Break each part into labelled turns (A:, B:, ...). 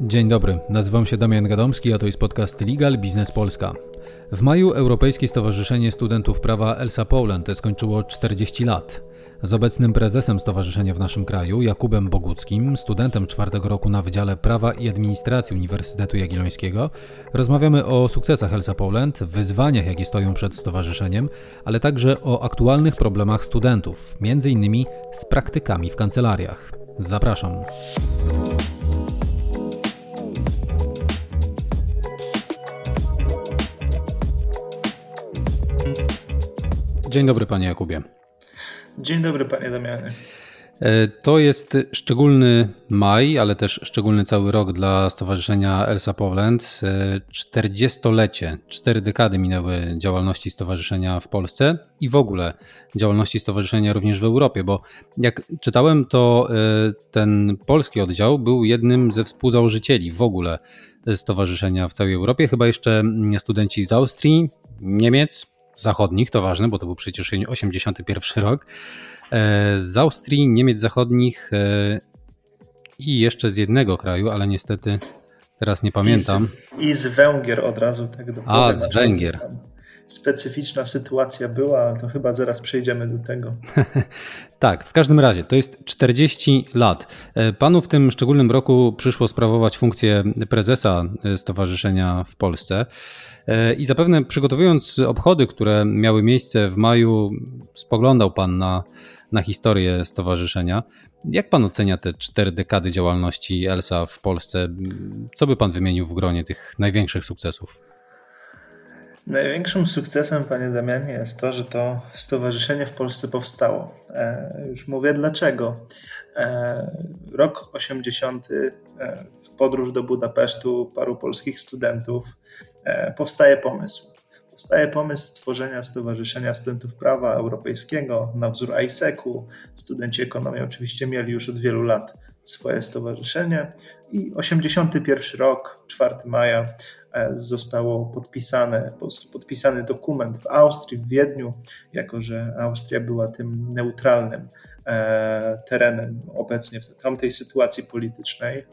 A: Dzień dobry, nazywam się Damian Gadomski, a to jest podcast Legal Business Polska. W maju Europejskie Stowarzyszenie Studentów Prawa Elsa Poland skończyło 40 lat. Z obecnym prezesem stowarzyszenia w naszym kraju, Jakubem Boguckim, studentem czwartego roku na Wydziale Prawa i Administracji Uniwersytetu Jagiellońskiego, rozmawiamy o sukcesach Elsa Poland, wyzwaniach, jakie stoją przed stowarzyszeniem, ale także o aktualnych problemach studentów, między innymi z praktykami w kancelariach. Zapraszam. Dzień dobry, panie Jakubie.
B: Dzień dobry, panie Damianie.
A: E, to jest szczególny maj, ale też szczególny cały rok dla Stowarzyszenia Elsa Poland. 40-lecie, e, cztery dekady minęły działalności Stowarzyszenia w Polsce i w ogóle działalności Stowarzyszenia również w Europie, bo jak czytałem, to e, ten polski oddział był jednym ze współzałożycieli w ogóle Stowarzyszenia w całej Europie. Chyba jeszcze studenci z Austrii, Niemiec, zachodnich, to ważne, bo to był przecież 81 rok, e, z Austrii, Niemiec zachodnich e, i jeszcze z jednego kraju, ale niestety teraz nie pamiętam.
B: I z, i z Węgier od razu, tak
A: do A, z Węgier.
B: Specyficzna sytuacja była, to chyba zaraz przejdziemy do tego.
A: tak, w każdym razie to jest 40 lat. E, panu w tym szczególnym roku przyszło sprawować funkcję prezesa stowarzyszenia w Polsce. E, I zapewne przygotowując obchody, które miały miejsce w maju, spoglądał Pan na, na historię stowarzyszenia. Jak Pan ocenia te cztery dekady działalności ELSA w Polsce? Co by Pan wymienił w gronie tych największych sukcesów?
B: Największym sukcesem, panie Damianie, jest to, że to stowarzyszenie w Polsce powstało. E, już mówię dlaczego. E, rok 80. E, w podróż do Budapesztu paru polskich studentów powstaje pomysł. Powstaje pomysł stworzenia Stowarzyszenia Studentów Prawa Europejskiego na wzór ISEC-u. Studenci ekonomii oczywiście mieli już od wielu lat swoje stowarzyszenie i 81 rok, 4 maja e, zostało podpisane, podpisany dokument w Austrii, w Wiedniu, jako że Austria była tym neutralnym E, terenem obecnie w tamtej sytuacji politycznej.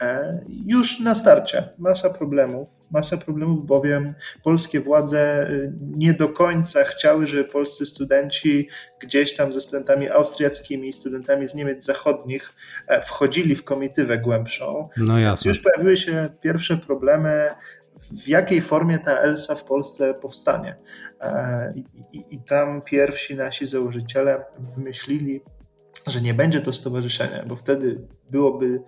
B: E, już na starcie masa problemów, masa problemów, bowiem polskie władze y, nie do końca chciały, żeby polscy studenci gdzieś tam ze studentami austriackimi, studentami z Niemiec zachodnich e, wchodzili w komitywę głębszą.
A: No jasne.
B: Już pojawiły się pierwsze problemy w jakiej formie ta ELSA w Polsce powstanie. I, i, I, tam pierwsi nasi założyciele wymyślili że nie będzie to stowarzyszenie, bo wtedy byłoby,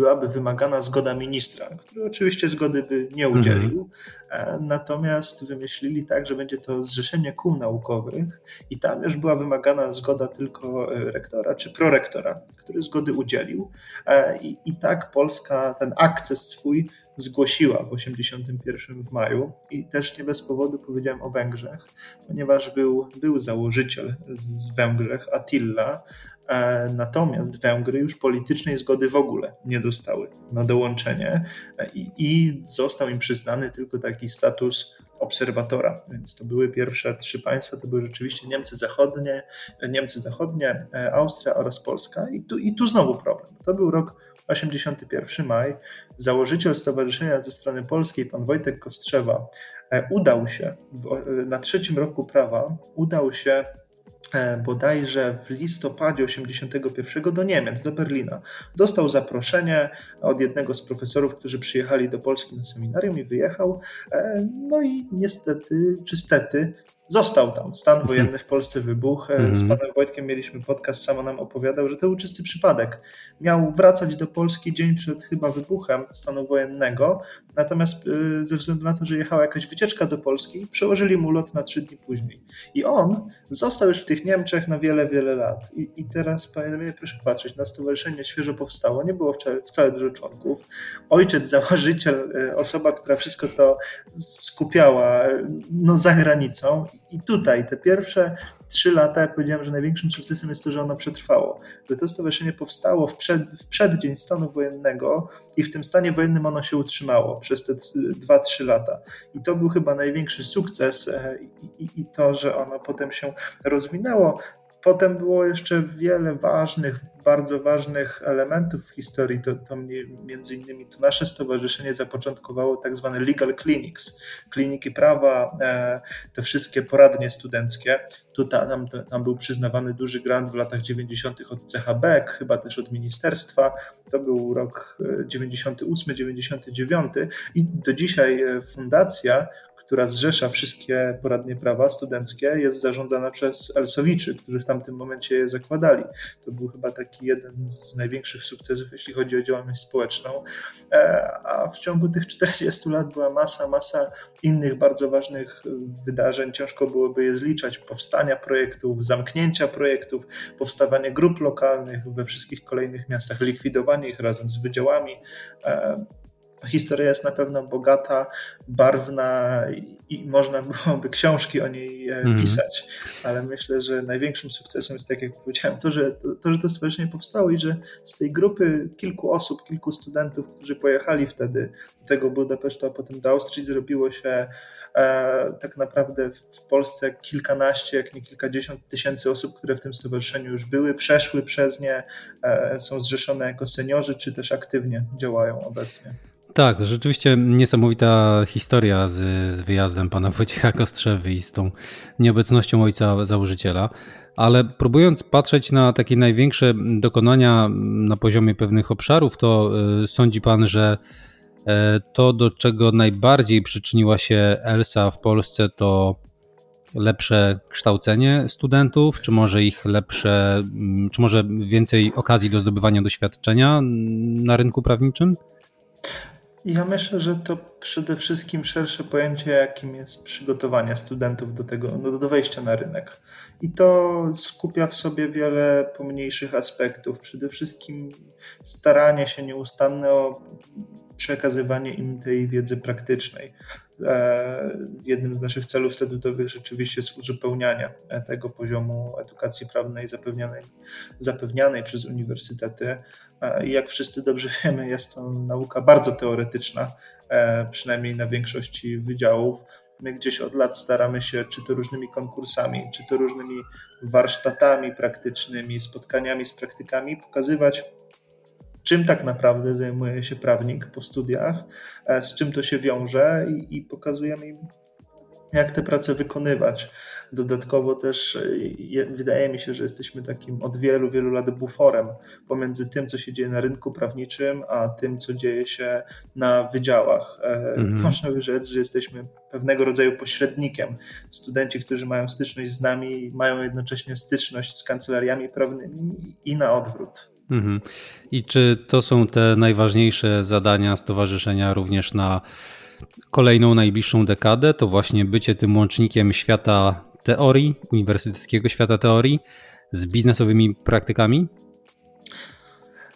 B: byłaby wymagana zgoda ministra, który oczywiście zgody by nie udzielił. Mhm. Natomiast wymyślili tak, że będzie to zrzeszenie kół naukowych i tam już była wymagana zgoda tylko e, rektora czy prorektora, który zgody udzielił. E, I, i tak Polska ten akces swój zgłosiła w 81 w maju i też nie bez powodu powiedziałem o Węgrzech, ponieważ był, był założyciel z Węgrzech, Attila, E, natomiast Węgry już politycznej zgody w ogóle nie dostały na dołączenie e, i, i został im przyznany tylko taki status obserwatora. Więc to były pierwsze trzy państwa, to były rzeczywiście Niemcy Zachodnie, Niemcy Zachodnie, e, Austria oraz Polska. I tu, i tu znowu problem. To był rok 81 maj. Założyciel stowarzyszenia ze strony polskiej, pan Wojtek Kostrzewa, udał się w, na trzecim roku prawa, udał się E, bodajże w listopadzie 81 do Niemiec, do Berlina. Dostał zaproszenie od jednego z profesorów, którzy przyjechali do Polski na seminarium i wyjechał. E, no i niestety, czy stety, został tam. Stan mhm. wojenny w Polsce wybuchł. Z mhm. panem Wojtkiem mieliśmy podcast, samo nam opowiadał, że to był czysty przypadek. Miał wracać do Polski dzień przed chyba wybuchem stanu wojennego, natomiast y, ze względu na to, że jechała jakaś wycieczka do Polski, przełożyli mu lot na trzy dni później. I on został już w tych Niemczech na wiele, wiele lat. I, i teraz, panie Damianie, proszę patrzeć, na stowarzyszenie świeżo powstało, nie było wcale, wcale dużo członków. Ojciec, założyciel, y, osoba, która wszystko to skupiała no, za granicą i tutaj te pierwsze trzy lata, jak powiedziałem, że największym sukcesem jest to, że ono przetrwało. Że to stowarzyszenie powstało w, przed, w przeddzień stanu wojennego i w tym stanie wojennym ono się utrzymało przez te dwa, trzy lata. I to był chyba największy sukces e, i, i, i to, że ono potem się rozwinęło. Potem było jeszcze wiele ważnych, bardzo ważnych elementów w historii. To, to między innymi to nasze stowarzyszenie zapoczątkowało tak zwane legal clinics, kliniki prawa, e, te wszystkie poradnie studenckie. Tu tam, tam był przyznawany duży grant w latach 90. od CHB, chyba też od ministerstwa. To był rok 98-99 e, i do dzisiaj e, fundacja, która zrzesza wszystkie poradnie prawa studenckie, jest zarządzana przez Elsowiczy, którzy w tamtym momencie je zakładali. To był chyba taki jeden z największych sukcesów, jeśli chodzi o działalność społeczną. E, a w ciągu tych 40 lat była masa, masa innych bardzo ważnych wydarzeń. Ciężko byłoby je zliczać. Powstania projektów, zamknięcia projektów, powstawanie grup lokalnych we wszystkich kolejnych miastach, likwidowanie ich razem z wydziałami e, Historia jest na pewno bogata, barwna i można byłoby książki o niej mm. pisać, ale myślę, że największym sukcesem jest, tak jak powiedziałem, to że to, to, że to stowarzyszenie powstało i że z tej grupy kilku osób, kilku studentów, którzy pojechali wtedy do tego Budapesztu, a potem do Austrii, zrobiło się e, tak naprawdę w, w Polsce kilkanaście, jak nie kilkadziesiąt tysięcy osób, które w tym stowarzyszeniu już były, przeszły przez nie, e, są zrzeszone jako seniorzy, czy też aktywnie działają obecnie.
A: Tak, rzeczywiście niesamowita historia z, z wyjazdem pana Wojciecha Kostrzewy i z tą nieobecnością ojca założyciela. Ale próbując patrzeć na takie największe dokonania na poziomie pewnych obszarów, to y, sądzi pan, że e, to, do czego najbardziej przyczyniła się Elsa w Polsce, to lepsze kształcenie studentów, czy może ich lepsze, czy może więcej okazji do zdobywania doświadczenia na rynku prawniczym?
B: Ja myślę, że to przede wszystkim szersze pojęcie, jakim jest przygotowanie studentów do tego, no, do wejścia na rynek. I to skupia w sobie wiele pomniejszych aspektów. Przede wszystkim staranie się nieustanne o przekazywanie im tej wiedzy praktycznej. E, jednym z naszych celów statutowych rzeczywiście jest uzupełnianie tego poziomu edukacji prawnej zapewnianej, zapewnianej przez uniwersytety jak wszyscy dobrze wiemy, jest to nauka bardzo teoretyczna, e, przynajmniej na większości wydziałów. My gdzieś od lat staramy się, czy to różnymi konkursami, czy to różnymi warsztatami praktycznymi, spotkaniami z praktykami, pokazywać, czym tak naprawdę zajmuje się prawnik po studiach, e, z czym to się wiąże i, i pokazujemy im, jak te prace wykonywać. Dodatkowo też e, wydaje mi się, że jesteśmy takim od wielu, wielu lat buforem pomiędzy tym, co się dzieje na rynku prawniczym, a tym, co dzieje się na wydziałach. E, mhm. Można by rzec, że jesteśmy pewnego rodzaju pośrednikiem. Studenci, którzy mają styczność z nami, mają jednocześnie styczność z kancelariami prawnymi i na odwrót. Mhm.
A: I czy to są te najważniejsze zadania stowarzyszenia również na kolejną najbliższą dekadę? To właśnie bycie tym łącznikiem świata teorii, uniwersyteckiego świata teorii z biznesowymi praktykami?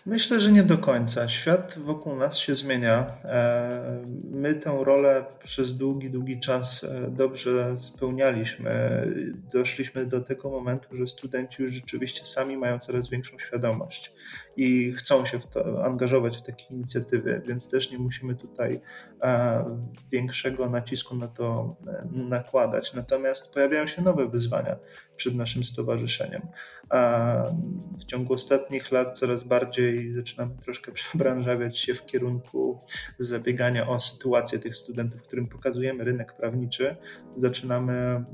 B: Myślę, że nie do końca. Świat wokół nas się zmienia. E, my tę rolę przez długi, długi czas e, dobrze spełnialiśmy. Doszliśmy do tego momentu, że studenci już rzeczywiście sami mają coraz większą świadomość i chcą się w to, angażować w takie inicjatywy, więc też nie musimy tutaj e, większego nacisku na to nakładać. Natomiast pojawiają się nowe wyzwania przed naszym stowarzyszeniem. W ciągu ostatnich lat coraz bardziej zaczynamy troszkę przebranżawiać się w kierunku zabiegania o sytuację tych studentów, którym pokazujemy rynek prawniczy. Zaczynamy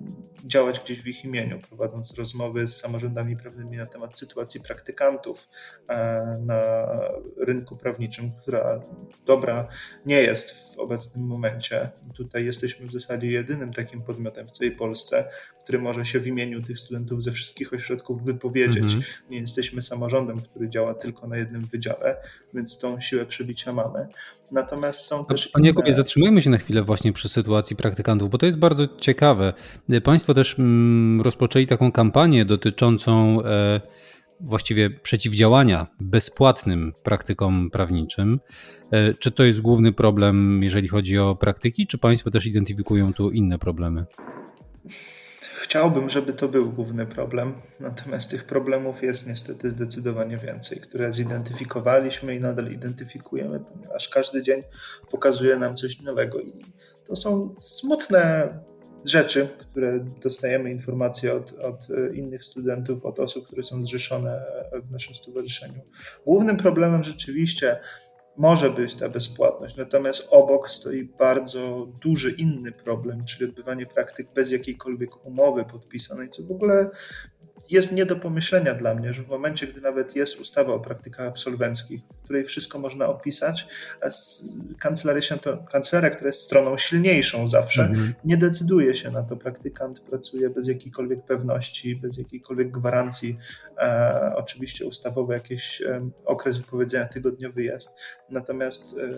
B: działać gdzieś w ich imieniu, prowadząc rozmowy z samorządami prawnymi na temat sytuacji praktykantów na rynku prawniczym, która dobra nie jest w obecnym momencie. Tutaj jesteśmy w zasadzie jedynym takim podmiotem w całej Polsce, który może się w imieniu tych studentów ze wszystkich ośrodków wypowiedzieć. Mhm. Nie jesteśmy samorządem, który działa tylko na jednym wydziale, więc tą siłę przebicia mamy. Natomiast są też.
A: Panie Jakubie, zatrzymujmy się na chwilę właśnie przy sytuacji praktykantów, bo to jest bardzo ciekawe. Państwo też mm, rozpoczęli taką kampanię dotyczącą e, właściwie przeciwdziałania bezpłatnym praktykom prawniczym. E, czy to jest główny problem, jeżeli chodzi o praktyki, czy Państwo też identyfikują tu inne problemy?
B: Chciałbym, żeby to był główny problem, natomiast tych problemów jest niestety zdecydowanie więcej, które zidentyfikowaliśmy i nadal identyfikujemy, ponieważ każdy dzień pokazuje nam coś nowego. I to są smutne rzeczy, które dostajemy informacje od, od innych studentów, od osób, które są zrzeszone w naszym stowarzyszeniu. Głównym problemem rzeczywiście może być ta bezpłatność, natomiast obok stoi bardzo duży inny problem, czyli odbywanie praktyk bez jakiejkolwiek umowy podpisanej, co w ogóle jest nie do pomyślenia dla mnie, że w momencie, gdy nawet jest ustawa o praktykach absolwenckich, w której wszystko można opisać, a kancelaria, się to, kancelaria która jest stroną silniejszą zawsze, mhm. nie decyduje się na to. Praktykant pracuje bez jakiejkolwiek pewności, bez jakiejkolwiek gwarancji. E, oczywiście ustawowy jakiś e, okres wypowiedzenia tygodniowy jest, natomiast e,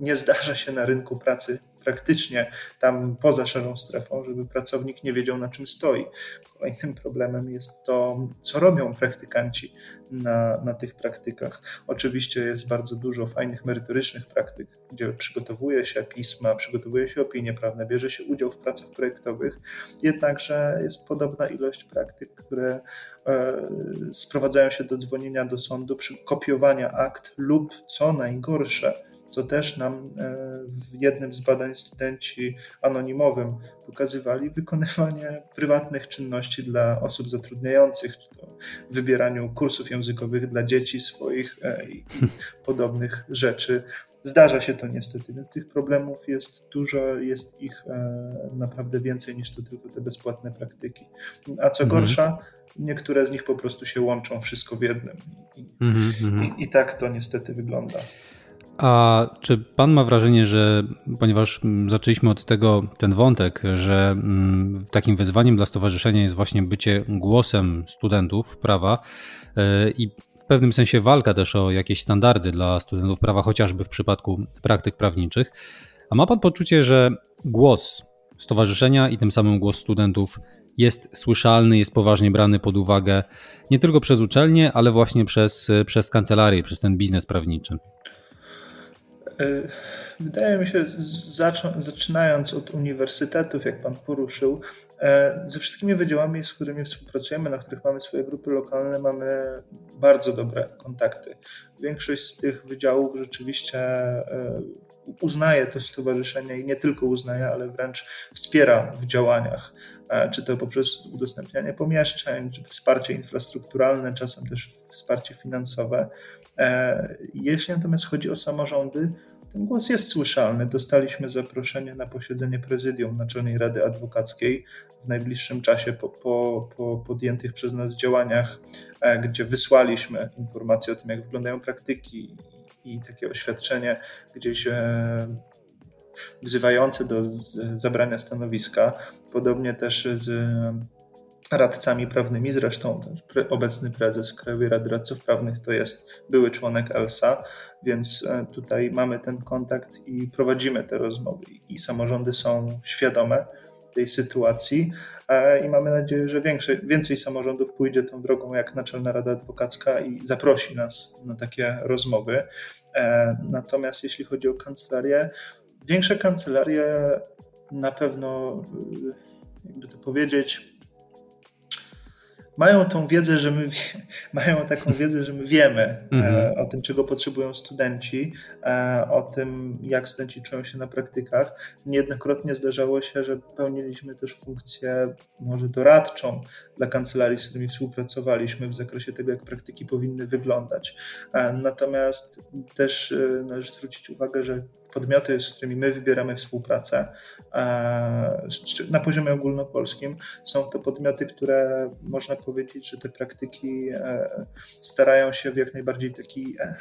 B: nie zdarza się na rynku pracy praktycznie tam poza szarą strefą, żeby pracownik nie wiedział na czym stoi. Kolejnym problemem jest to, co robią praktykanci na, na tych praktykach. Oczywiście jest bardzo dużo fajnych, merytorycznych praktyk, gdzie przygotowuje się pisma, przygotowuje się opinie prawne, bierze się udział w pracach projektowych, jednakże jest podobna ilość praktyk, które sprowadzają się do dzwonienia do sądu, przy kopiowania akt lub co najgorsze, co też nam e, w jednym z badań studenci anonimowym pokazywali, wykonywanie prywatnych czynności dla osób zatrudniających, czy to wybieraniu kursów językowych dla dzieci swoich e, i podobnych rzeczy. Zdarza się to niestety, więc tych problemów jest dużo, jest ich e, naprawdę więcej niż to tylko te bezpłatne praktyki. A co mhm. gorsza, niektóre z nich po prostu się łączą wszystko w jednym. I, mm -hmm. i, i tak to niestety wygląda.
A: A czy pan ma wrażenie, że ponieważ zaczęliśmy od tego ten wątek, że mm, takim wyzwaniem dla stowarzyszenia jest właśnie bycie głosem studentów prawa e, i w pewnym sensie walka też o jakieś standardy dla studentów prawa, chociażby w przypadku praktyk prawniczych. A ma pan poczucie, że głos stowarzyszenia i tym samym głos studentów jest słyszalny, jest poważnie brany pod uwagę nie tylko przez uczelnie, ale właśnie przez, przez kancelarię, przez ten biznes prawniczy?
B: E, wydaje mi się, zaczynając od uniwersytetów, jak Pan poruszył, e, ze wszystkimi wydziałami, z którymi współpracujemy, na których mamy swoje grupy lokalne, mamy bardzo dobre kontakty. Większość z tych wydziałów rzeczywiście e, uznaje to stowarzyszenie i nie tylko uznaje, ale wręcz wspiera w działaniach, czy to poprzez udostępnianie pomieszczeń, czy wsparcie infrastrukturalne, czasem też wsparcie finansowe. Jeśli natomiast chodzi o samorządy, ten głos jest słyszalny. Dostaliśmy zaproszenie na posiedzenie prezydium Naczelnej Rady Adwokackiej w najbliższym czasie po, po, po podjętych przez nas działaniach, e, gdzie wysłaliśmy informacje o tym, jak wyglądają praktyki i takie oświadczenie gdzieś wzywające do zabrania stanowiska. Podobnie też z radcami prawnymi. Zresztą obecny prezes Krajowej Rady Radców Prawnych to jest były członek ELSA, więc e, tutaj mamy ten kontakt i prowadzimy te rozmowy. I samorządy są świadome tej sytuacji i mamy nadzieję, że większe, więcej samorządów pójdzie tą drogą jak Naczelna Rada Adwokacka i zaprosi nas na takie rozmowy. E, natomiast jeśli chodzi o kancelarię, większe kancelarie na pewno, e, jakby to powiedzieć, mają tą wiedzę, że my mają taką wiedzę, że my wiemy e, mhm. o tym, czego potrzebują studenci, e, o tym, jak studenci czują się na praktykach. Niejednokrotnie zdarzało się, że pełniliśmy też funkcję może doradczą dla kancelarii, z którymi współpracowaliśmy w zakresie tego, jak praktyki powinny wyglądać. E, natomiast też należy zwrócić uwagę, że podmioty, z którymi my wybieramy współpracę na poziomie ogólnopolskim, są to podmioty, które można powiedzieć, że te praktyki e, starają się w jak najbardziej taki e,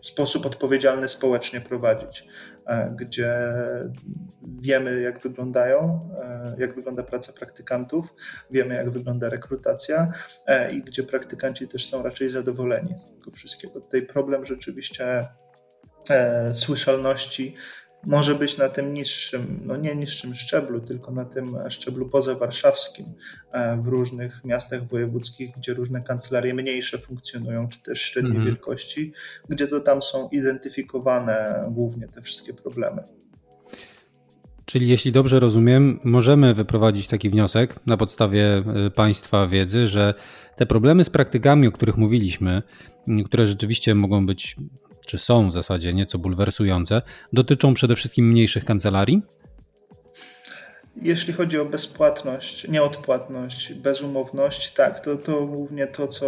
B: sposób odpowiedzialny społecznie prowadzić, e, gdzie wiemy, jak wyglądają, jak wygląda praca praktykantów, wiemy, jak wygląda rekrutacja i gdzie praktykanci też są raczej zadowoleni z tego wszystkiego. Tutaj problem rzeczywiście e, słyszalności może być na tym niższym, no nie niższym szczeblu, tylko na tym szczeblu pozawarszawskim e, w różnych miastach wojewódzkich, gdzie różne kancelarie mniejsze funkcjonują, czy też średniej mhm. wielkości, gdzie to tam są identyfikowane głównie te wszystkie problemy.
A: Czyli jeśli dobrze rozumiem, możemy wyprowadzić taki wniosek na podstawie e, Państwa wiedzy, że te problemy z praktykami, o których mówiliśmy, które rzeczywiście mogą być czy są w zasadzie nieco bulwersujące, dotyczą przede wszystkim mniejszych kancelarii?
B: Jeśli chodzi o bezpłatność, nieodpłatność, bezumowność, tak, to, to głównie to, co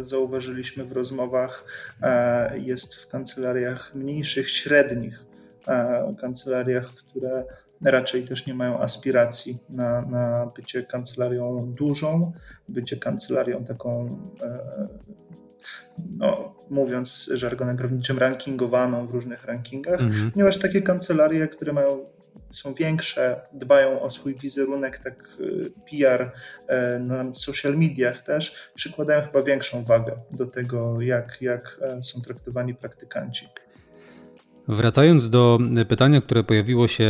B: e, zauważyliśmy w rozmowach, e, jest w kancelariach mniejszych, średnich, e, kancelariach, które raczej też nie mają aspiracji na, na bycie kancelarią dużą, bycie kancelarią taką, no, mówiąc żargonem prawniczym, rankingowaną w różnych rankingach, mhm. ponieważ takie kancelarie, które mają są większe, dbają o swój wizerunek, tak y, PR e, na social mediach też, przykładają chyba większą wagę do tego, jak, jak e, są traktowani praktykanci.
A: Wracając do pytania, które pojawiło się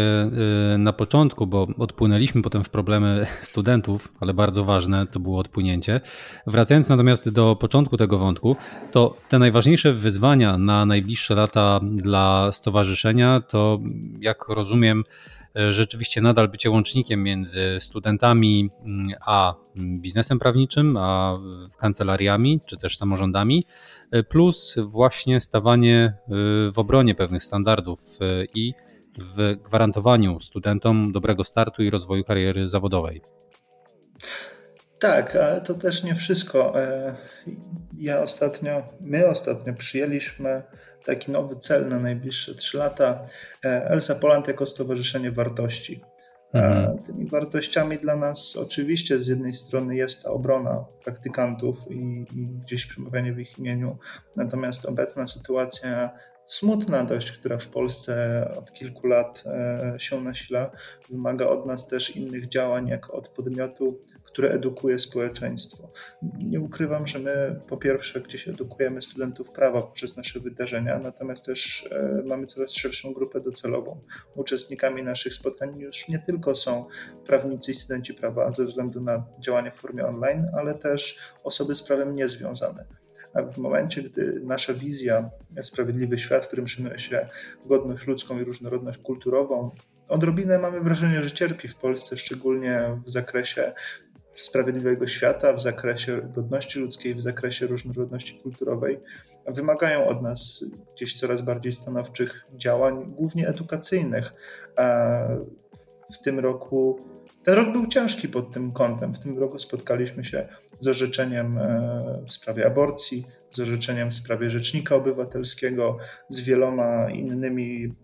A: y, na początku, bo odpłynęliśmy potem w problemy studentów, ale bardzo ważne to było odpłynięcie. Wracając natomiast do początku tego wątku, to te najważniejsze wyzwania na najbliższe lata dla stowarzyszenia to, jak rozumiem, rzeczywiście nadal bycie łącznikiem między studentami mm, a biznesem prawniczym, a kancelariami czy też samorządami, plus właśnie stawanie y, w obronie pewnych standardów i w gwarantowaniu studentom dobrego startu i rozwoju kariery zawodowej.
B: Tak, ale to też nie wszystko. E, ja ostatnio, my ostatnio przyjęliśmy taki nowy cel na najbliższe 3 lata. E, Elsa Poland jako Stowarzyszenie Wartości. E, mhm. Tymi wartościami dla nas oczywiście z jednej strony jest ta obrona praktykantów i, i gdzieś przemawianie w ich imieniu, natomiast obecna sytuacja smutna dość, która w Polsce od kilku lat się nasila, wymaga od nas też innych działań, jak od podmiotu które edukuje społeczeństwo. Nie ukrywam, że my po pierwsze gdzieś edukujemy studentów prawa poprzez nasze wydarzenia, natomiast też e, mamy coraz szerszą grupę docelową. Uczestnikami naszych spotkań już nie tylko są prawnicy i studenci prawa ze względu na działanie w formie online, ale też osoby z prawem niezwiązane. W momencie, gdy nasza wizja Sprawiedliwy Świat, w którym przynosi się godność ludzką i różnorodność kulturową, odrobinę mamy wrażenie, że cierpi w Polsce, szczególnie w zakresie sprawiedliwego świata w zakresie godności ludzkiej, w zakresie różnorodności kulturowej, wymagają od nas gdzieś coraz bardziej stanowczych działań, głównie edukacyjnych. W tym roku, ten rok był ciężki pod tym kątem. W tym roku spotkaliśmy się z orzeczeniem e, w sprawie aborcji, z orzeczeniem w sprawie rzecznika obywatelskiego, z wieloma innymi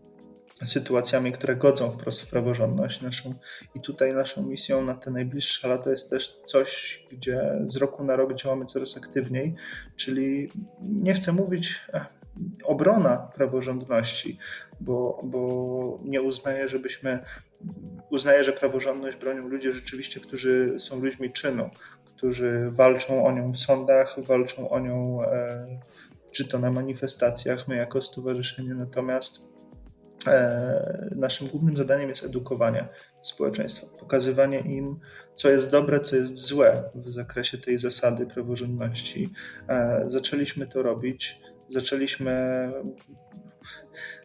B: sytuacjami, które godzą wprost w praworządność naszą. I tutaj naszą misją na te najbliższe lata jest też coś, gdzie z roku na rok działamy coraz aktywniej, czyli nie chcę mówić eh, obrona praworządności, bo, bo nie uznaję, żebyśmy uznaję, że praworządność bronią ludzie rzeczywiście, którzy są ludźmi czynu, którzy walczą o nią w sądach, walczą o nią e, czy to na manifestacjach, my jako stowarzyszenie, natomiast naszym głównym zadaniem jest edukowanie społeczeństwa, pokazywanie im, co jest dobre, co jest złe w zakresie tej zasady praworządności. E, zaczęliśmy to robić, zaczęliśmy,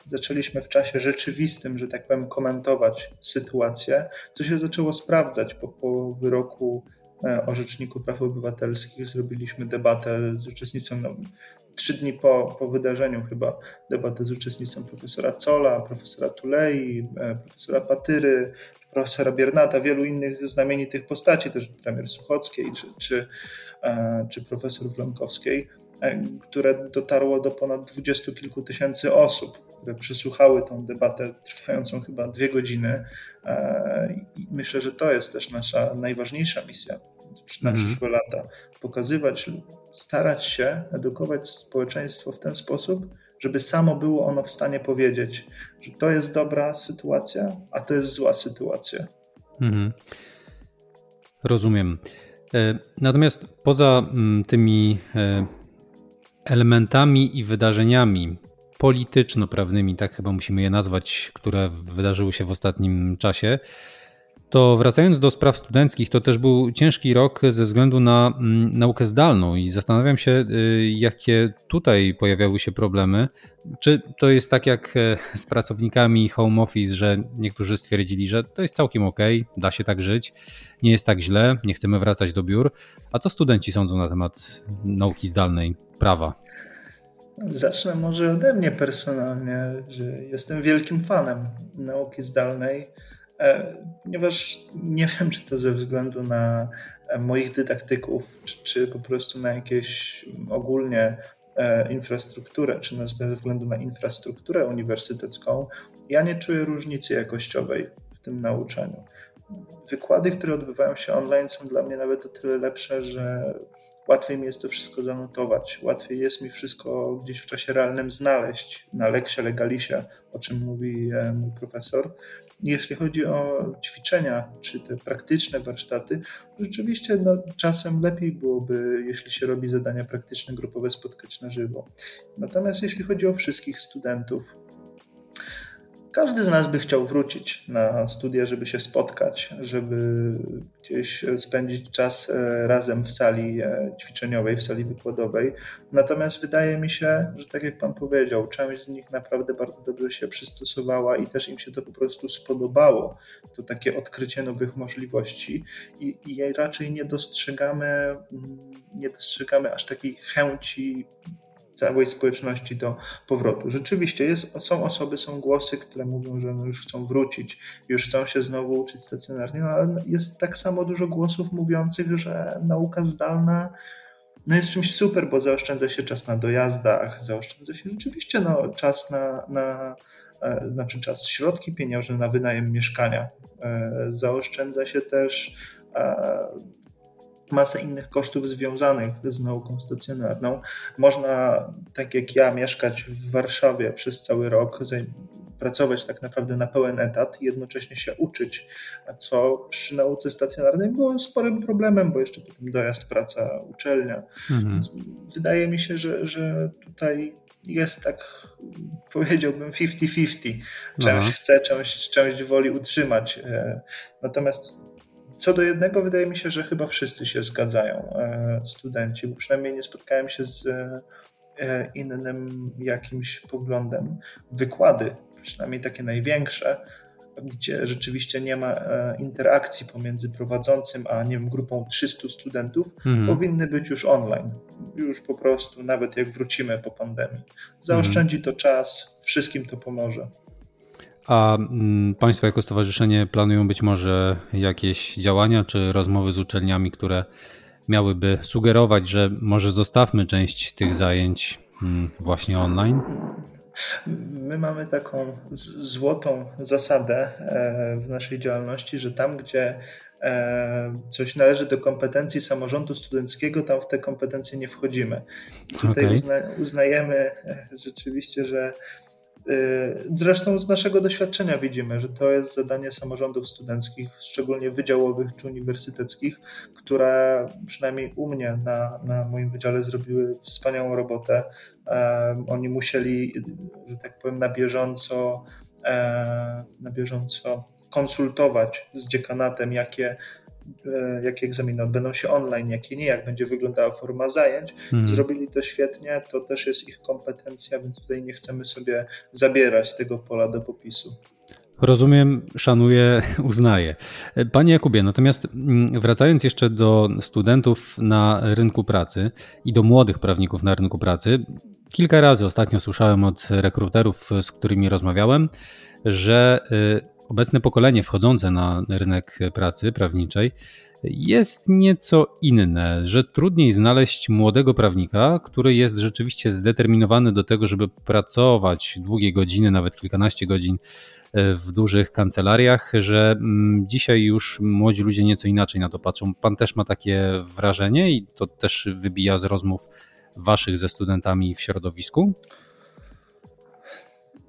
B: zaczęliśmy w czasie rzeczywistym, że tak powiem, komentować sytuację, co się zaczęło sprawdzać po, po wyroku e, o Rzeczniku Praw Obywatelskich. Zrobiliśmy debatę z uczestnictwem no, trzy dni po, po wydarzeniu chyba debatę z uczestnictwem profesora Cola, profesora Tulei, e, profesora Patyry, profesora Biernata, wielu innych znamienitych postaci, też premier Suchockiej czy, czy, e, czy profesor Wlonkowskiej, e, które dotarło do ponad dwudziestu kilku tysięcy osób, które przysłuchały tą debatę trwającą chyba dwie godziny. I myślę, że to jest też nasza najważniejsza misja na mhm. przyszłe lata. Pokazywać starać się edukować społeczeństwo w ten sposób, żeby samo było ono w stanie powiedzieć, że to jest dobra sytuacja, a to jest zła sytuacja. Mhm.
A: Rozumiem. E, natomiast poza mm, tymi e, elementami i wydarzeniami polityczno-prawnymi, tak chyba musimy je nazwać, które wydarzyły się w ostatnim czasie, to wracając do spraw studenckich, to też był ciężki rok ze względu na mm, naukę zdalną i zastanawiam się, y, jakie tutaj pojawiały się problemy. Czy to jest tak jak e, z pracownikami home office, że niektórzy stwierdzili, że to jest całkiem ok, da się tak żyć, nie jest tak źle, nie chcemy wracać do biur. A co studenci sądzą na temat nauki zdalnej, prawa?
B: Zacznę może ode mnie personalnie, że jestem wielkim fanem nauki zdalnej ponieważ nie wiem, czy to ze względu na moich dydaktyków, czy, czy po prostu na jakieś ogólnie infrastrukturę, czy ze względu na infrastrukturę uniwersytecką, ja nie czuję różnicy jakościowej w tym nauczaniu. Wykłady, które odbywają się online, są dla mnie nawet o tyle lepsze, że łatwiej mi jest to wszystko zanotować, łatwiej jest mi wszystko gdzieś w czasie realnym znaleźć na leksie legalisie, o czym mówi e, mój profesor. Jeśli chodzi o ćwiczenia czy te praktyczne warsztaty, rzeczywiście no, czasem lepiej byłoby, jeśli się robi zadania praktyczne, grupowe, spotkać na żywo. Natomiast jeśli chodzi o wszystkich studentów, każdy z nas by chciał wrócić na studia, żeby się spotkać, żeby gdzieś spędzić czas e, razem w sali e, ćwiczeniowej, w sali wykładowej. Natomiast wydaje mi się, że tak jak Pan powiedział, część z nich naprawdę bardzo dobrze się przystosowała i też im się to po prostu spodobało. To takie odkrycie nowych możliwości i, i raczej nie dostrzegamy, mm, nie dostrzegamy aż takiej chęci całej społeczności do powrotu. Rzeczywiście jest, są osoby, są głosy, które mówią, że no już chcą wrócić, już chcą się znowu uczyć stacjonarnie, no ale jest tak samo dużo głosów mówiących, że nauka zdalna no jest czymś super, bo zaoszczędza się czas na dojazdach, zaoszczędza się rzeczywiście no, czas na, na e, znaczy czas, środki pieniężne na wynajem mieszkania. E, zaoszczędza się też e, masę innych kosztów związanych z nauką stacjonarną. Można, tak jak ja, mieszkać w Warszawie przez cały rok, pracować tak naprawdę na pełen etat i jednocześnie się uczyć, co przy nauce stacjonarnej było sporym problemem, bo jeszcze potem dojazd, praca, uczelnia. Mhm. Więc wydaje mi się, że, że tutaj jest tak, powiedziałbym, 50-50. Część Aha. chce, część, część woli utrzymać. E, natomiast co do jednego, wydaje mi się, że chyba wszyscy się zgadzają, e, studenci, bo przynajmniej nie spotkałem się z e, innym jakimś poglądem. Wykłady, przynajmniej takie największe, gdzie rzeczywiście nie ma e, interakcji pomiędzy prowadzącym a nie wiem, grupą 300 studentów, mhm. powinny być już online. Już po prostu, nawet jak wrócimy po pandemii. Zaoszczędzi mhm. to czas, wszystkim to pomoże.
A: A mm, Państwo jako stowarzyszenie planują być może jakieś działania czy rozmowy z uczelniami, które miałyby sugerować, że może zostawmy część tych zajęć mm, właśnie online?
B: My mamy taką złotą zasadę e, w naszej działalności, że tam, gdzie e, coś należy do kompetencji samorządu studenckiego, tam w te kompetencje nie wchodzimy. Tutaj okay. uzna, uznajemy e, rzeczywiście, że zresztą z naszego doświadczenia widzimy, że to jest zadanie samorządów studenckich, szczególnie wydziałowych czy uniwersyteckich, które przynajmniej u mnie na, na moim wydziale zrobiły wspaniałą robotę. Oni musieli, że tak powiem, na bieżąco, e, na bieżąco konsultować z dziekanatem, jakie jakie egzaminy odbędą się online, jakie nie, jak będzie wyglądała forma zajęć. Mhm. Zrobili to świetnie, to też jest ich kompetencja, więc tutaj nie chcemy sobie zabierać tego pola do popisu.
A: Rozumiem, szanuję, uznaję. Panie Jakubie, natomiast mm, wracając jeszcze do studentów na rynku pracy i do młodych prawników na rynku pracy, kilka razy ostatnio słyszałem od rekruterów, z którymi rozmawiałem, że y, obecne pokolenie wchodzące na rynek pracy prawniczej jest nieco inne, że trudniej znaleźć młodego prawnika, który jest rzeczywiście zdeterminowany do tego, żeby pracować długie godziny, nawet kilkanaście godzin e, w dużych kancelariach, że mm, dzisiaj już młodzi ludzie nieco inaczej na to patrzą. Pan też ma takie wrażenie i to też wybija z rozmów waszych ze studentami w środowisku?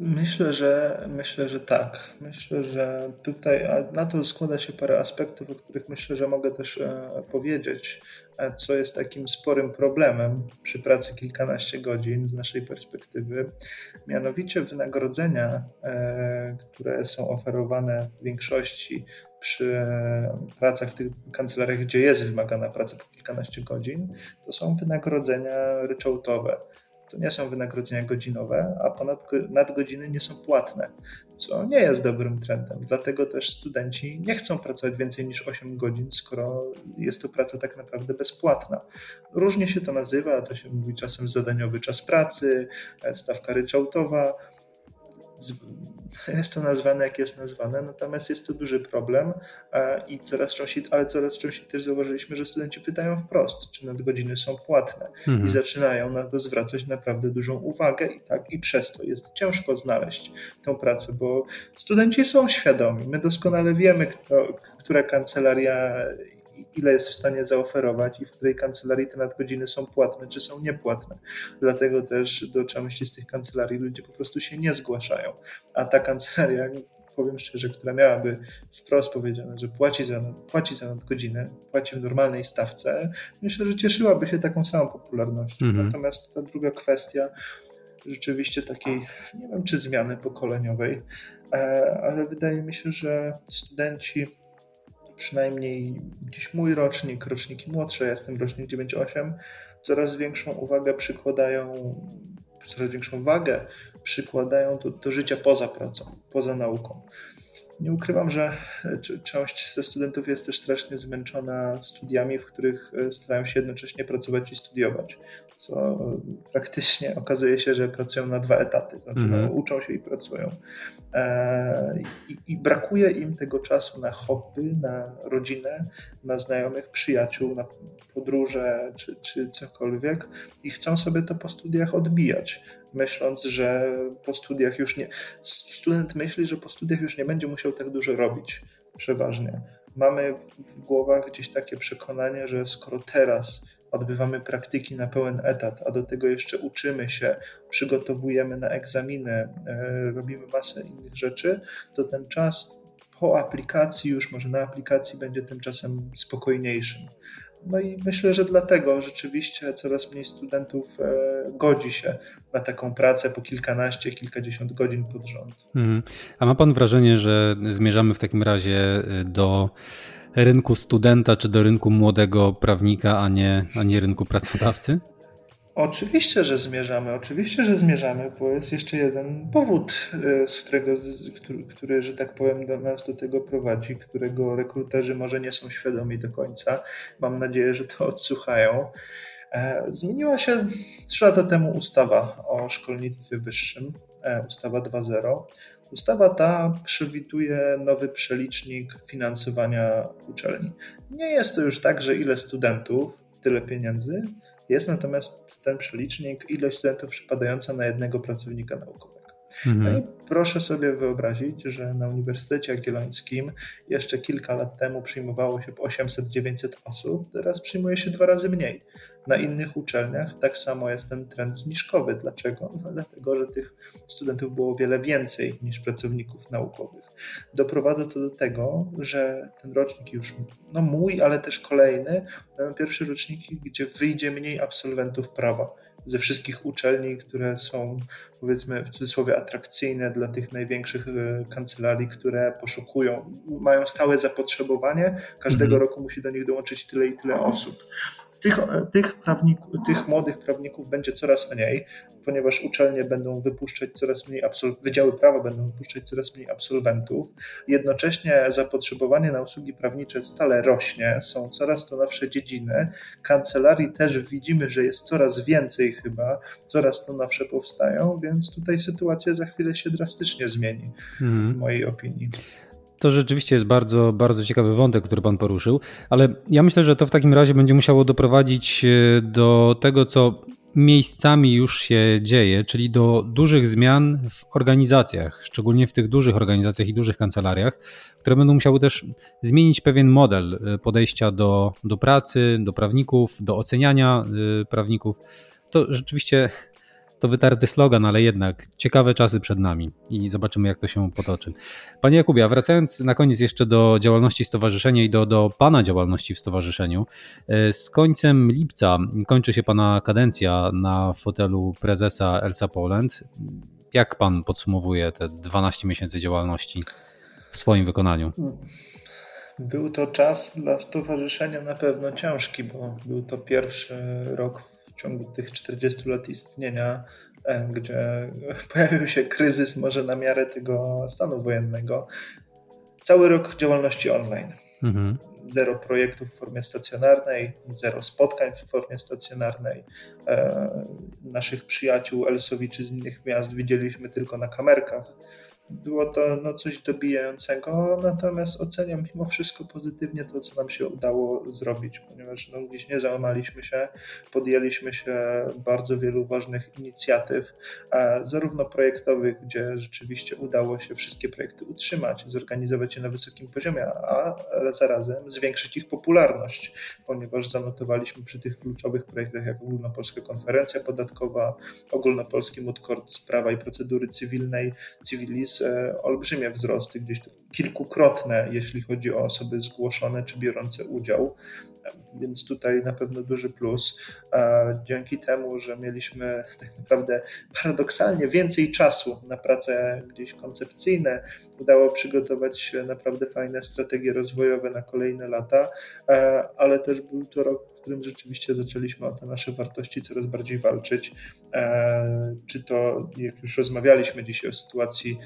B: Myślę, że myślę, że tak. Myślę, że tutaj na to składa się parę aspektów, o których myślę, że mogę też e, powiedzieć, e, co jest takim sporym problemem przy pracy kilkanaście godzin z naszej perspektywy. Mianowicie wynagrodzenia, e, które są oferowane w większości przy pracach w tych kancelariach, gdzie jest wymagana praca po kilkanaście godzin, to są wynagrodzenia ryczałtowe to nie są wynagrodzenia godzinowe, a ponad nadgodziny nie są płatne, co nie jest dobrym trendem. Dlatego też studenci nie chcą pracować więcej niż 8 godzin, skoro jest to praca tak naprawdę bezpłatna. Różnie się to nazywa, to się mówi czasem zadaniowy czas pracy, e, stawka ryczałtowa. Jest to nazwane jak jest nazwane, natomiast jest to duży problem i coraz częściej, ale coraz częściej też zauważyliśmy, że studenci pytają wprost, czy nadgodziny są płatne mhm. i zaczynają na to zwracać naprawdę dużą uwagę i tak i przez to jest ciężko znaleźć tę pracę, bo studenci są świadomi, my doskonale wiemy, kto, która kancelaria ile jest w stanie zaoferować i w której kancelarii te nadgodziny są płatne czy są niepłatne. Dlatego też do części z tych kancelarii ludzie po prostu się nie zgłaszają. A ta kancelaria, powiem szczerze, która miałaby wprost powiedziane, że płaci za, płaci za nadgodzinę, płaci w normalnej stawce, myślę, że cieszyłaby się taką samą popularnością. Mhm. Natomiast ta druga kwestia, rzeczywiście takiej, nie wiem czy zmiany pokoleniowej, e, ale wydaje mi się, że studenci przynajmniej gdzieś mój rocznik, roczniki młodsze, ja jestem rocznik 98, coraz większą uwagę przykładają, coraz większą wagę przykładają do, do życia poza pracą, poza nauką. Nie ukrywam, że e, część ze studentów jest też strasznie zmęczona studiami, w których e, starają się jednocześnie pracować i studiować, co praktycznie okazuje się, że pracują na dwa etaty, znaczy mm -hmm. uczą się i pracują. E, I, I, brakuje im tego czasu na hobby, na rodzinę, na znajomych, przyjaciół, na podróże czy, czy cokolwiek i chcą sobie to po studiach odbijać, myśląc, że po studiach już nie. Student myśli, że po studiach już nie będzie musiał tak dużo robić, przeważnie. Mamy w głowach gdzieś takie przekonanie, że skoro teraz odbywamy praktyki na pełen etat, a do tego jeszcze uczymy się, przygotowujemy na egzaminy, e, robimy masę innych rzeczy, to ten czas po aplikacji, już może na aplikacji, będzie tym czasem spokojniejszym. No i myślę, że dlatego rzeczywiście coraz mniej studentów e, godzi się na taką pracę po kilkanaście, kilkadziesiąt godzin pod rząd.
A: Mhm. A ma Pan wrażenie, że zmierzamy w takim razie e, do rynku studenta czy do rynku młodego prawnika, a nie, a nie rynku pracodawcy?
B: Oczywiście, że zmierzamy, oczywiście, że zmierzamy, bo jest jeszcze jeden powód, e, z którego, który, który, że tak powiem, do nas do tego prowadzi, którego rekruterzy może nie są świadomi do końca. Mam nadzieję, że to odsłuchają. E, zmieniła się trzy lata temu ustawa o szkolnictwie wyższym, e, ustawa 2.0. Ustawa ta przewiduje nowy przelicznik finansowania uczelni. Nie jest to już tak, że ile studentów, tyle pieniędzy. Jest natomiast ten przelicznik, ilość studentów przypadająca na jednego pracownika naukowego. Mhm. No i proszę sobie wyobrazić, że na Uniwersytecie Jagiellońskim jeszcze kilka lat temu przyjmowało się 800-900 osób, teraz przyjmuje się dwa razy mniej. Na innych uczelniach tak samo jest ten trend zniżkowy. Dlaczego? No dlatego, że tych studentów było wiele więcej niż pracowników naukowych. Doprowadza to do tego, że ten rocznik już, no mój, ale też kolejny, będą pierwsze roczniki, gdzie wyjdzie mniej absolwentów prawa ze wszystkich uczelni, które są powiedzmy w cudzysłowie atrakcyjne dla tych największych e, kancelarii, które poszukują, mają stałe zapotrzebowanie, każdego mm -hmm. roku musi do nich dołączyć tyle i tyle osób. Tych, tych, prawników, tych młodych prawników będzie coraz mniej, ponieważ uczelnie będą wypuszczać coraz mniej absolwentów, wydziały prawa będą wypuszczać coraz mniej absolwentów. Jednocześnie zapotrzebowanie na usługi prawnicze stale rośnie, są coraz to nowsze dziedziny. Kancelarii też widzimy, że jest coraz więcej chyba, coraz to nowsze powstają, więc tutaj sytuacja za chwilę się drastycznie zmieni, hmm. w mojej opinii.
A: To rzeczywiście jest bardzo, bardzo ciekawy wątek, który Pan poruszył, ale ja myślę, że to w takim razie będzie musiało doprowadzić e, do tego, co miejscami już się dzieje, czyli do dużych zmian w organizacjach, szczególnie w tych dużych organizacjach i dużych kancelariach, które będą musiały też zmienić pewien model e, podejścia do, do pracy, do prawników, do oceniania e, prawników. To rzeczywiście to wytarty slogan, ale jednak ciekawe czasy przed nami i zobaczymy, jak to się potoczy. Panie Jakubie, wracając na koniec jeszcze do działalności stowarzyszenia i do, do Pana działalności w stowarzyszeniu, e, z końcem lipca kończy się Pana kadencja na fotelu prezesa Elsa Poland. Jak Pan podsumowuje te 12 miesięcy działalności w swoim wykonaniu?
B: Był to czas dla stowarzyszenia na pewno ciężki, bo był to pierwszy rok ciągu tych 40 lat istnienia, e, gdzie pojawił się kryzys może na miarę tego stanu wojennego. Cały rok działalności online. Mhm. zero projektów w formie stacjonarnej, zero spotkań w formie stacjonarnej. Naszych przyjaciół Elsowiczy z innych miast widzieliśmy tylko na kamerkach było to no, coś dobijającego, natomiast oceniam mimo wszystko pozytywnie to, co nam się udało zrobić, ponieważ no, gdzieś nie załamaliśmy się, podjęliśmy się bardzo wielu ważnych inicjatyw, zarówno projektowych, gdzie rzeczywiście udało się wszystkie projekty utrzymać, zorganizować je na wysokim poziomie, a zarazem zwiększyć ich popularność, ponieważ zanotowaliśmy przy tych kluczowych projektach, jak Ogólnopolska Konferencja Podatkowa, Ogólnopolski Mudkord Sprawa i Procedury Cywilnej, Civilis, E, olbrzymie wzrosty, gdzieś kilkukrotne, jeśli chodzi o osoby zgłoszone czy biorące udział. Więc tutaj na pewno duży plus. Dzięki temu, że mieliśmy tak naprawdę paradoksalnie więcej czasu na prace gdzieś koncepcyjne, udało przygotować naprawdę fajne strategie rozwojowe na kolejne lata, ale też był to rok, którym rzeczywiście zaczęliśmy o te nasze wartości coraz bardziej walczyć. Czy to, jak już rozmawialiśmy dzisiaj o sytuacji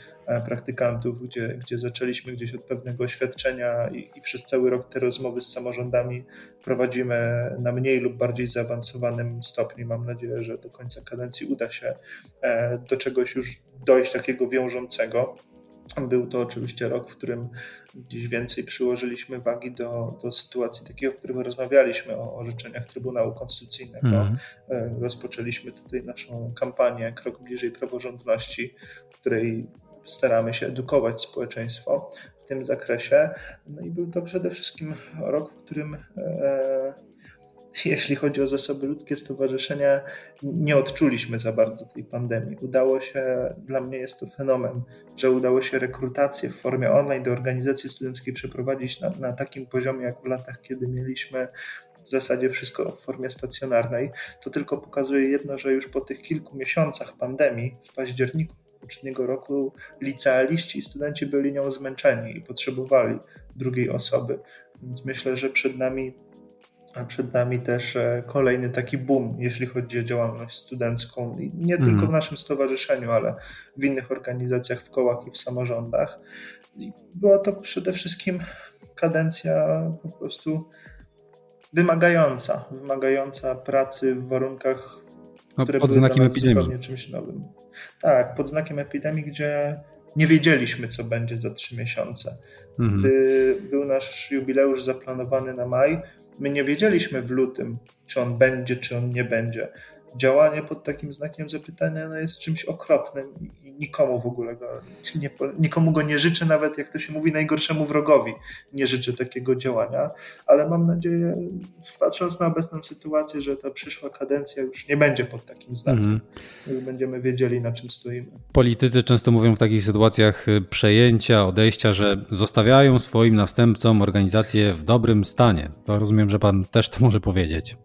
B: praktykantów, gdzie, gdzie zaczęliśmy gdzieś od pewnego oświadczenia i, i przez cały rok te rozmowy z samorządami prowadzimy na mniej lub bardziej zaawansowanym stopniu. Mam nadzieję, że do końca kadencji uda się e, do czegoś już dojść takiego wiążącego. Był to oczywiście rok, w którym gdzieś więcej przyłożyliśmy wagi do, do sytuacji takiego, w którym rozmawialiśmy o orzeczeniach Trybunału Konstytucyjnego. Mm. Rozpoczęliśmy tutaj naszą kampanię Krok bliżej praworządności, w której staramy się edukować społeczeństwo w tym zakresie. No i był to przede wszystkim rok, w którym e, jeśli chodzi o zasoby ludzkie stowarzyszenia, nie odczuliśmy za bardzo tej pandemii. Udało się, dla mnie jest to fenomen, że udało się rekrutację w formie online do organizacji studenckiej przeprowadzić na, na takim poziomie, jak w latach, kiedy mieliśmy w zasadzie wszystko w formie stacjonarnej. To tylko pokazuje jedno, że już po tych kilku miesiącach pandemii w październiku poprzedniego roku licealiści i studenci byli nią zmęczeni i potrzebowali drugiej osoby. Więc myślę, że przed nami, przed nami też e, kolejny taki boom, jeśli chodzi o działalność studencką. Nie tylko mhm. w naszym stowarzyszeniu, ale w innych organizacjach, w kołach i w samorządach. I była to przede wszystkim kadencja po prostu wymagająca, wymagająca pracy w warunkach,
A: no, które pod były znakiem epidemii.
B: czymś nowym. Tak, pod znakiem epidemii, gdzie nie wiedzieliśmy, co będzie za trzy miesiące. Mhm. Gdy był nasz jubileusz zaplanowany na maj, my nie wiedzieliśmy w lutym, czy on będzie, czy on nie będzie. Działanie pod takim znakiem zapytania no, jest czymś okropnym nikomu w ogóle go, nie, nikomu go nie życzę, nawet jak to się mówi, najgorszemu wrogowi nie życzę takiego działania, ale mam nadzieję, patrząc na obecną sytuację, że ta przyszła kadencja już nie będzie pod takim znakiem. Mm. Już będziemy wiedzieli, na czym stoimy.
A: Politycy często mówią w takich sytuacjach y, przejęcia, odejścia, że zostawiają swoim następcom organizację w dobrym stanie. To rozumiem, że pan też to może powiedzieć.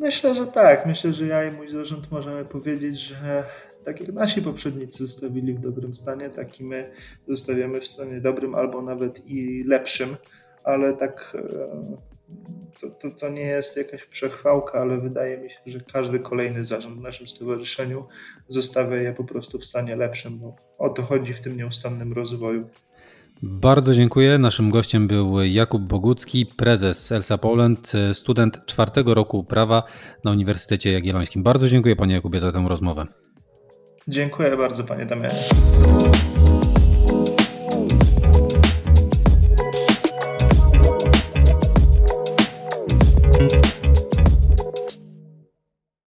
B: Myślę, że tak. Myślę, że ja i mój zarząd możemy powiedzieć, że tak jak nasi poprzednicy zostawili w dobrym stanie, tak i my zostawiamy w stanie dobrym albo nawet i lepszym, ale tak e, to, to, to, nie jest jakaś przechwałka, ale wydaje mi się, że każdy kolejny zarząd w naszym stowarzyszeniu zostawia je po prostu w stanie lepszym, bo o to chodzi w tym nieustannym rozwoju.
A: Bardzo dziękuję. Naszym gościem był Jakub Bogucki, prezes Elsa Poland, student czwartego roku prawa na Uniwersytecie Jagiellońskim. Bardzo dziękuję panie Jakubie za tę rozmowę.
B: Dziękuję bardzo panie Damianie.